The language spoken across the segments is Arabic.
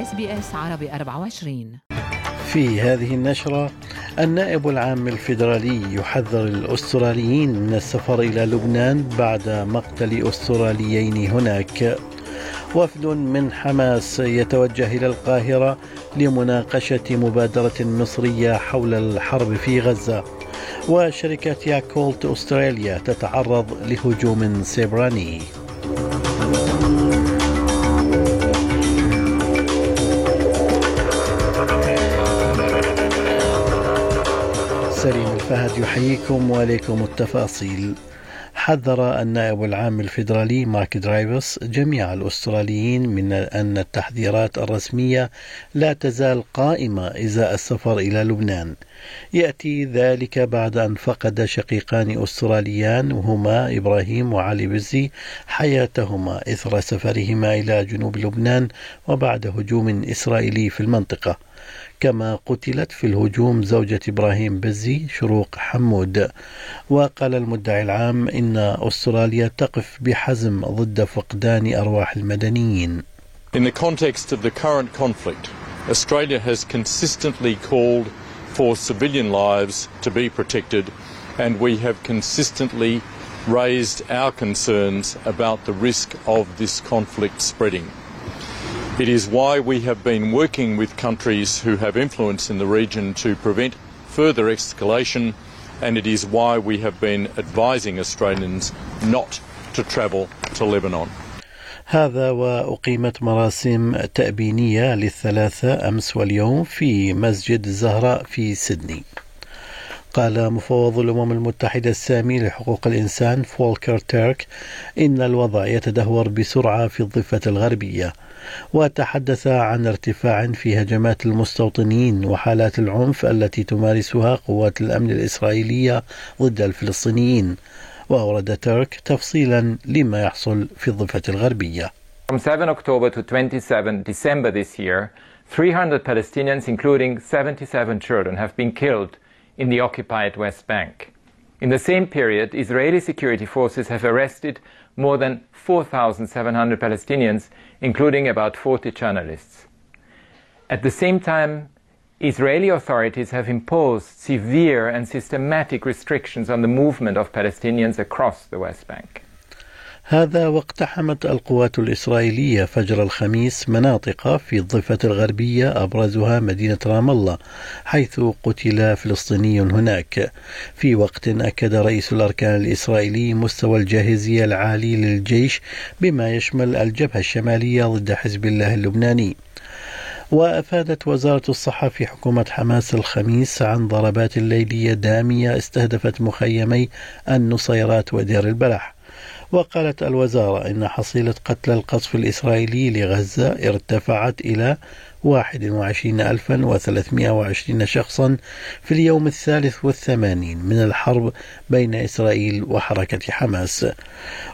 SBS عربي 24 في هذه النشرة النائب العام الفيدرالي يحذر الأستراليين من السفر إلى لبنان بعد مقتل أستراليين هناك. وفد من حماس يتوجه إلى القاهرة لمناقشة مبادرة مصرية حول الحرب في غزة. وشركة ياكولت أستراليا تتعرض لهجوم سيبراني. سليم الفهد يحييكم وعليكم التفاصيل. حذر النائب العام الفيدرالي مارك درايفس جميع الأستراليين من أن التحذيرات الرسمية لا تزال قائمة إزاء السفر إلى لبنان. يأتي ذلك بعد أن فقد شقيقان أستراليان وهما إبراهيم وعلي بزي حياتهما إثر سفرهما إلى جنوب لبنان وبعد هجوم إسرائيلي في المنطقة. كما قتلت في الهجوم زوجة إبراهيم بزي شروق حمود وقال المدعي العام إن أستراليا تقف بحزم ضد فقدان أرواح المدنيين In the context of the current conflict, Australia has consistently called for civilian lives to be protected and we have consistently raised our concerns about the risk of this conflict spreading. It is why we have been working with countries who have influence in the region to prevent further escalation, and it is why we have been advising Australians not to travel to Lebanon. هذا وأقيمت مراسم تأبينية للثلاثة أمس واليوم في مسجد الزهراء في سيدني قال مفوض الأمم المتحدة السامي لحقوق الإنسان فولكر تيرك إن الوضع يتدهور بسرعة في الضفة الغربية وتحدث عن ارتفاع في هجمات المستوطنين وحالات العنف التي تمارسها قوات الأمن الإسرائيلية ضد الفلسطينيين وأورد ترك تفصيلا لما يحصل في الضفة الغربية. From 7 October to 27 December this year, 300 Palestinians, including 77 children, have been killed in the occupied West Bank. In the same period, Israeli security forces have arrested more than 4,700 Palestinians, including about 40 journalists. At the same time, Israeli authorities have imposed severe and systematic restrictions on the movement of Palestinians across the West Bank. هذا واقتحمت القوات الإسرائيلية فجر الخميس مناطق في الضفة الغربية أبرزها مدينة رام الله حيث قتل فلسطيني هناك. في وقت أكد رئيس الأركان الإسرائيلي مستوى الجاهزية العالي للجيش بما يشمل الجبهة الشمالية ضد حزب الله اللبناني. وأفادت وزارة الصحة في حكومة حماس الخميس عن ضربات ليلية دامية استهدفت مخيمي النصيرات ودير البلح. وقالت الوزارة إن حصيلة قتلى القصف الإسرائيلي لغزة ارتفعت إلى 21320 شخصا في اليوم الثالث والثمانين من الحرب بين إسرائيل وحركة حماس.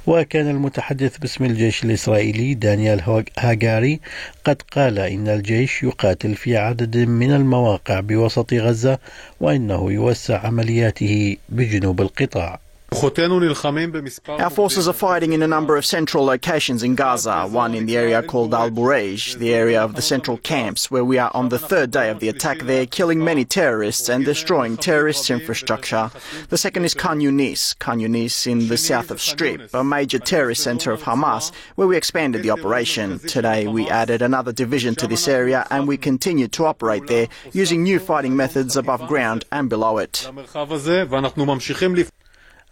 وكان المتحدث باسم الجيش الإسرائيلي دانيال هاجاري قد قال إن الجيش يقاتل في عدد من المواقع بوسط غزة وإنه يوسع عملياته بجنوب القطاع. Our forces are fighting in a number of central locations in Gaza, one in the area called Al Burej, the area of the central camps, where we are on the third day of the attack there, killing many terrorists and destroying terrorists' infrastructure. The second is Khan Yunis, Khan Yunis in the south of Strip, a major terrorist center of Hamas, where we expanded the operation. Today we added another division to this area and we continue to operate there using new fighting methods above ground and below it.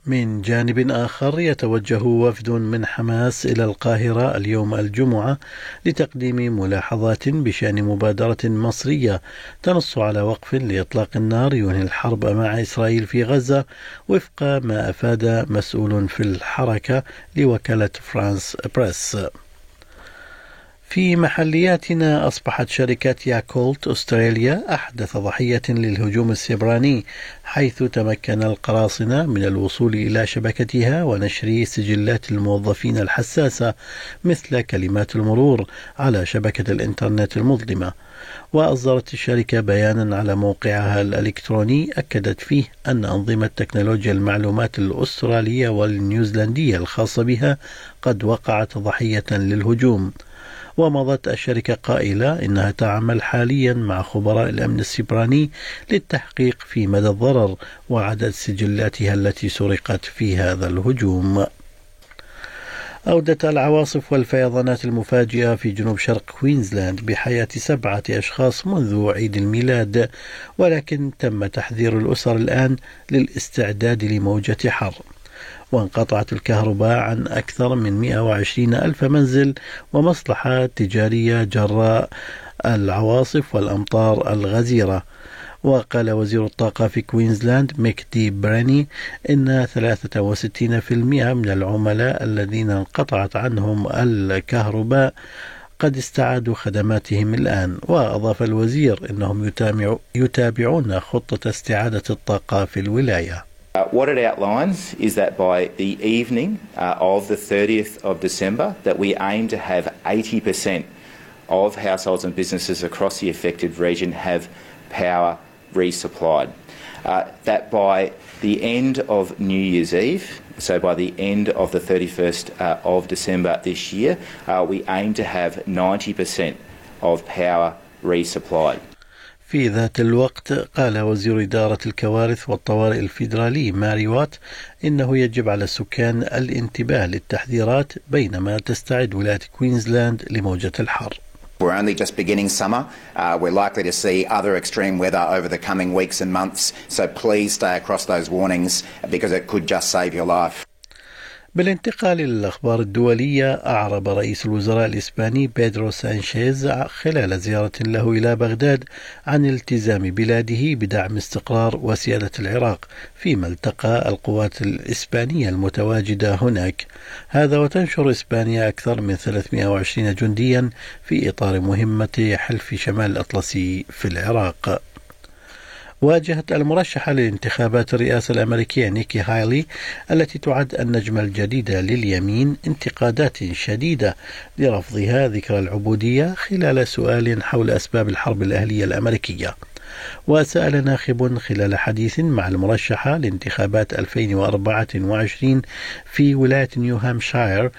من جانب آخر يتوجه وفد من حماس إلى القاهرة اليوم الجمعة لتقديم ملاحظات بشأن مبادرة مصرية تنص على وقف لإطلاق النار ينهي الحرب مع إسرائيل في غزة وفق ما أفاد مسؤول في الحركة لوكالة فرانس بريس. في محلياتنا أصبحت شركة ياكولت أستراليا أحدث ضحية للهجوم السبراني حيث تمكن القراصنة من الوصول إلى شبكتها ونشر سجلات الموظفين الحساسة مثل كلمات المرور على شبكة الإنترنت المظلمة. وأصدرت الشركة بيانا على موقعها الإلكتروني أكدت فيه أن أنظمة تكنولوجيا المعلومات الأسترالية والنيوزيلندية الخاصة بها قد وقعت ضحية للهجوم ومضت الشركة قائلة إنها تعمل حاليا مع خبراء الأمن السبراني للتحقيق في مدى الضرر وعدد سجلاتها التي سرقت في هذا الهجوم. أودت العواصف والفيضانات المفاجئة في جنوب شرق كوينزلاند بحياة سبعة أشخاص منذ عيد الميلاد ولكن تم تحذير الأسر الآن للاستعداد لموجة حر. وانقطعت الكهرباء عن أكثر من 120 ألف منزل ومصلحة تجارية جراء العواصف والأمطار الغزيرة. وقال وزير الطاقة في كوينزلاند ميك دي براني إن 63% من العملاء الذين انقطعت عنهم الكهرباء قد استعادوا خدماتهم الآن. وأضاف الوزير أنهم يتابعون خطة استعادة الطاقة في الولاية. Uh, what it outlines is that by the evening uh, of the 30th of December, that we aim to have 80% of households and businesses across the affected region have power resupplied. Uh, that by the end of New Year's Eve, so by the end of the 31st uh, of December this year, uh, we aim to have 90% of power resupplied. في ذات الوقت قال وزير إدارة الكوارث والطوارئ الفيدرالي ماري وات إنه يجب على السكان الانتباه للتحذيرات بينما تستعد ولاية كوينزلاند لموجة الحر. We're only just beginning summer. Uh, we're likely to see other extreme weather over the coming weeks and months. So please stay across those warnings because it could just save your life. بالانتقال للأخبار الدولية أعرب رئيس الوزراء الإسباني بيدرو سانشيز خلال زيارة له إلى بغداد عن التزام بلاده بدعم استقرار وسيادة العراق فيما التقى القوات الإسبانية المتواجدة هناك. هذا وتنشر إسبانيا أكثر من 320 جنديا في إطار مهمة حلف شمال الأطلسي في العراق. واجهت المرشحة للانتخابات الرئاسة الأمريكية نيكي هايلي التي تعد النجمة الجديدة لليمين انتقادات شديدة لرفضها ذكر العبودية خلال سؤال حول أسباب الحرب الأهلية الأمريكية. وسأل ناخب خلال حديث مع المرشحة لانتخابات 2024 في ولاية نيو هامشاير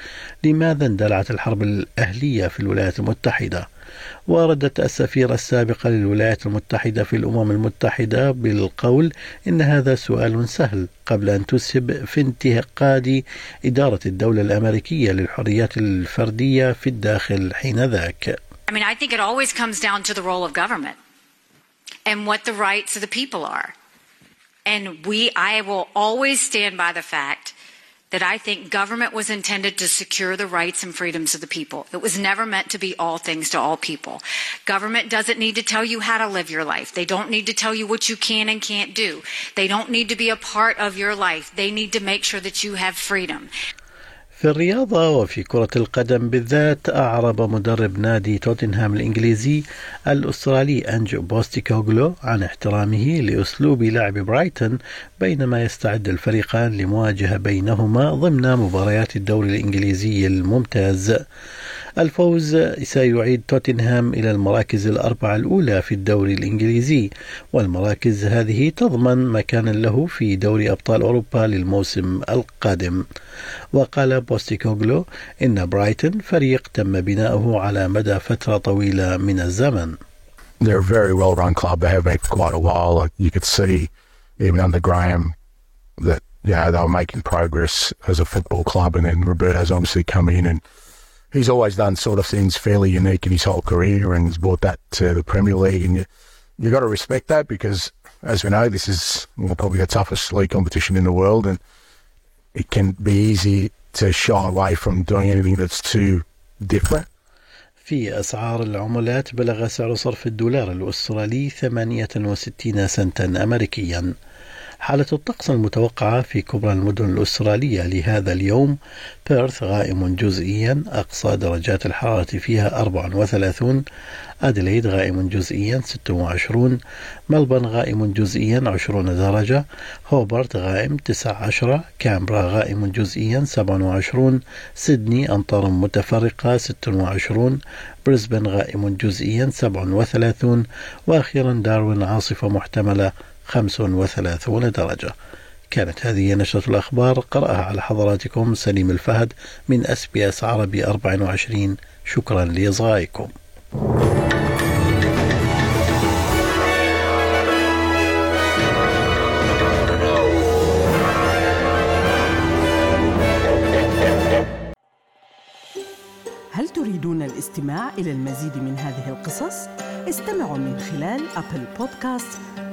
لماذا اندلعت الحرب الأهلية في الولايات المتحدة وردت السفيرة السابقة للولايات المتحدة في الأمم المتحدة بالقول إن هذا سؤال سهل قبل أن تسهب في انتقاد إدارة الدولة الأمريكية للحريات الفردية في الداخل حين ذاك. I mean, I think it always comes down to the role of government and what the rights of the people are. And we, I will always stand by the fact that I think government was intended to secure the rights and freedoms of the people. It was never meant to be all things to all people. Government doesn't need to tell you how to live your life. They don't need to tell you what you can and can't do. They don't need to be a part of your life. They need to make sure that you have freedom. في الرياضة وفي كرة القدم بالذات أعرب مدرب نادي توتنهام الإنجليزي الأسترالي أنج بوستيكوغلو عن احترامه لأسلوب لعب برايتون بينما يستعد الفريقان لمواجهة بينهما ضمن مباريات الدوري الإنجليزي الممتاز. الفوز سيعيد توتنهام إلى المراكز الأربعة الأولى في الدوري الإنجليزي والمراكز هذه تضمن مكانا له في دوري أبطال أوروبا للموسم القادم وقال بوستيكوغلو إن برايتون فريق تم بناؤه على مدى فترة طويلة من الزمن They're a very well run club. They have quite a while. You could see, even under Graham, that know, they were making progress as a football club. And then Roberto's obviously come in and he's always done sort of things fairly unique in his whole career and he's brought that to the Premier League. And you, you got to respect that because, as we know, this is you know, probably the toughest league competition in the world. And it can be easy to shy away from doing anything that's too different. في أسعار العملات بلغ سعر صرف الدولار الأسترالي 68 سنتا أمريكيا حالة الطقس المتوقعة في كبرى المدن الأسترالية لهذا اليوم. بيرث غائم جزئيا أقصى درجات الحرارة فيها 34 أديليد غائم جزئيا 26 ملبن غائم جزئيا 20 درجة. هوبرت غائم 19 كامبرا غائم جزئيا 27 سيدني أمطار متفرقة 26 بريسبن غائم جزئيا 37 وأخيرا داروين عاصفة محتملة 35 درجة كانت هذه نشرة الأخبار قرأها على حضراتكم سليم الفهد من أس بي أس عربي 24 شكرا لإصغائكم. هل تريدون الاستماع إلى المزيد من هذه القصص؟ استمعوا من خلال Apple Podcast،